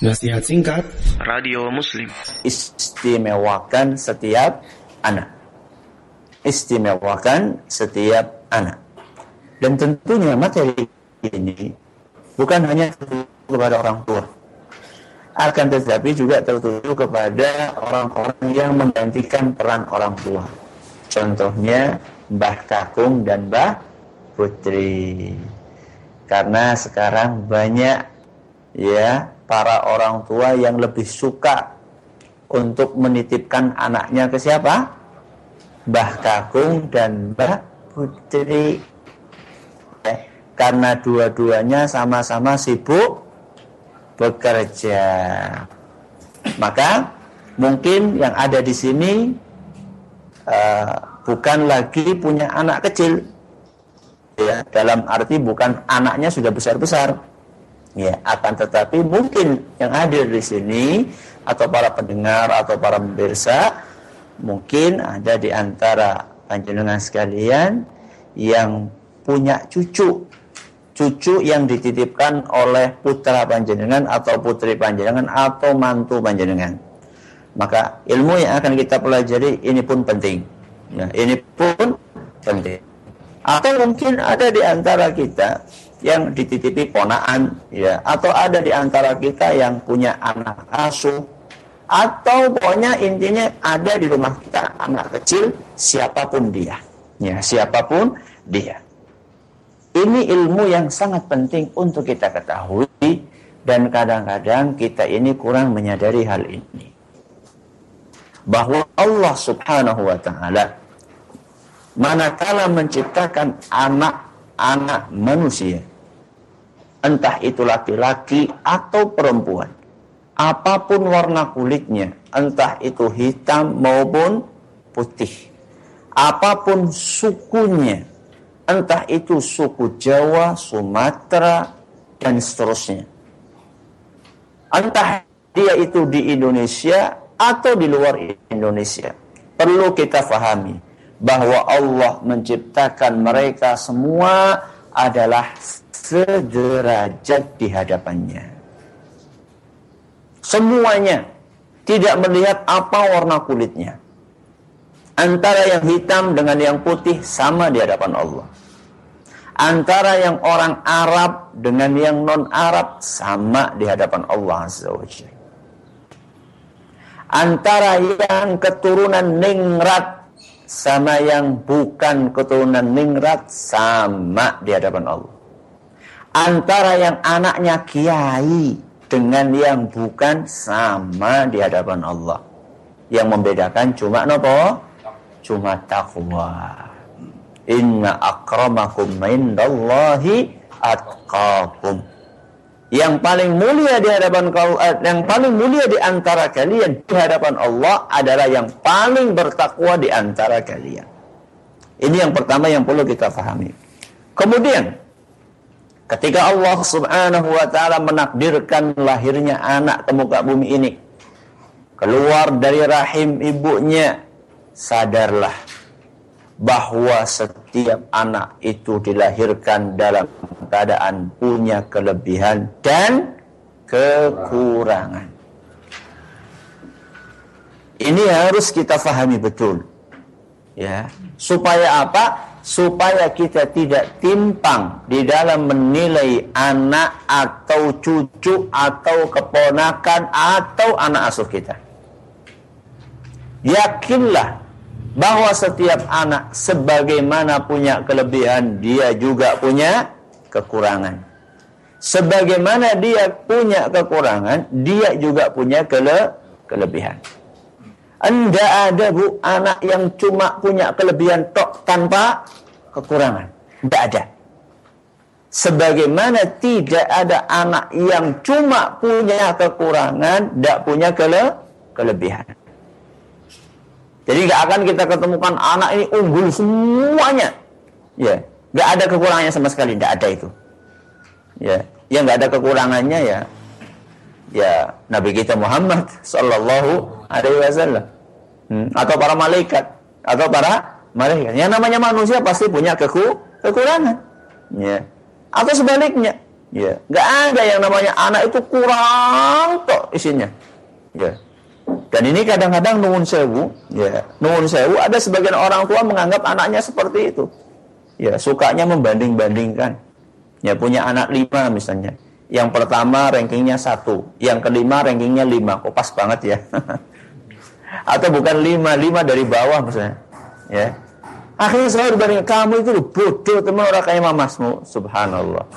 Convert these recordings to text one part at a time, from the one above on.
Nasihat singkat. Radio Muslim. Istimewakan setiap anak. Istimewakan setiap anak. Dan tentunya materi ini Bukan hanya kepada orang tua. Akan tetapi juga tertuju kepada orang-orang yang menggantikan peran orang tua. Contohnya Mbah Kakung dan Mbah Putri. Karena sekarang banyak ya para orang tua yang lebih suka untuk menitipkan anaknya ke siapa? Mbah Kakung dan Mbah Putri. Eh, karena dua-duanya sama-sama sibuk bekerja. Maka mungkin yang ada di sini uh, bukan lagi punya anak kecil. Ya, dalam arti bukan anaknya sudah besar-besar Ya, akan tetapi mungkin yang hadir di sini atau para pendengar atau para pemirsa mungkin ada di antara panjenengan sekalian yang punya cucu cucu yang dititipkan oleh putra panjenengan atau putri panjenengan atau mantu panjenengan. Maka ilmu yang akan kita pelajari ini pun penting. Ya, ini pun penting atau mungkin ada di antara kita yang dititipi ponaan ya. Atau ada di antara kita yang punya anak asuh. Atau pokoknya intinya ada di rumah kita anak kecil siapa pun dia. Ya siapa pun dia. Ini ilmu yang sangat penting untuk kita ketahui dan kadang-kadang kita ini kurang menyadari hal ini. Bahwa Allah Subhanahu wa taala manakala menciptakan anak-anak manusia entah itu laki-laki atau perempuan. Apa pun warna kulitnya, entah itu hitam maupun putih. Apa pun sukunya, entah itu suku Jawa, Sumatera, dan seterusnya. Entah dia itu di Indonesia atau di luar Indonesia. Perlu kita fahami bahwa Allah menciptakan mereka semua adalah sederajat di hadapannya. Semuanya tidak melihat apa warna kulitnya. Antara yang hitam dengan yang putih sama di hadapan Allah. Antara yang orang Arab dengan yang non-Arab sama di hadapan Allah Azza Antara yang keturunan Ningrat sama yang bukan keturunan Ningrat sama di hadapan Allah antara yang anaknya kiai dengan yang bukan sama di hadapan Allah. Yang membedakan cuma nopo? Cuma takwa. Inna akramakum indallahi atqakum. Yang paling mulia di hadapan eh, yang paling mulia di antara kalian di hadapan Allah adalah yang paling bertakwa di antara kalian. Ini yang pertama yang perlu kita pahami. Kemudian Ketika Allah subhanahu wa ta'ala menakdirkan lahirnya anak ke muka bumi ini. Keluar dari rahim ibunya. Sadarlah bahwa setiap anak itu dilahirkan dalam keadaan punya kelebihan dan kekurangan. Ini harus kita fahami betul. Ya, supaya apa? supaya kita tidak timpang di dalam menilai anak atau cucu atau keponakan atau anak asuh kita. Yakinlah bahwa setiap anak sebagaimana punya kelebihan, dia juga punya kekurangan. Sebagaimana dia punya kekurangan, dia juga punya kele kelebihan. Anda ada bu anak yang cuma punya kelebihan tok tanpa kekurangan. Tidak ada. Sebagaimana tidak ada anak yang cuma punya kekurangan, tidak punya kele kelebihan. Jadi nggak akan kita ketemukan anak ini unggul semuanya. Ya, nggak ada kekurangannya sama sekali, tidak ada itu. Ya, yang nggak ada kekurangannya ya ya Nabi kita Muhammad Sallallahu Alaihi Wasallam hmm, atau para malaikat atau para malaikat. Yang namanya manusia pasti punya keku kekurangan, ya. Atau sebaliknya, Ya, nggak ada yang namanya anak itu kurang kok isinya. Ya. Dan ini kadang-kadang nuwun sewu, ya, nuwun sewu ada sebagian orang tua menganggap anaknya seperti itu. Ya, sukanya membanding-bandingkan. Ya, punya anak lima misalnya. Yang pertama rankingnya satu, yang kelima rankingnya lima. Kok pas banget ya? Atau bukan lima, lima dari bawah misalnya. Ya, Akhirnya saya berbanding kamu itu bodoh teman orang kayak mamasmu. Subhanallah.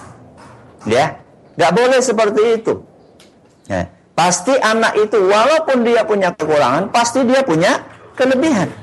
Ya, nggak boleh seperti itu. Ya. Pasti anak itu walaupun dia punya kekurangan, pasti dia punya kelebihan.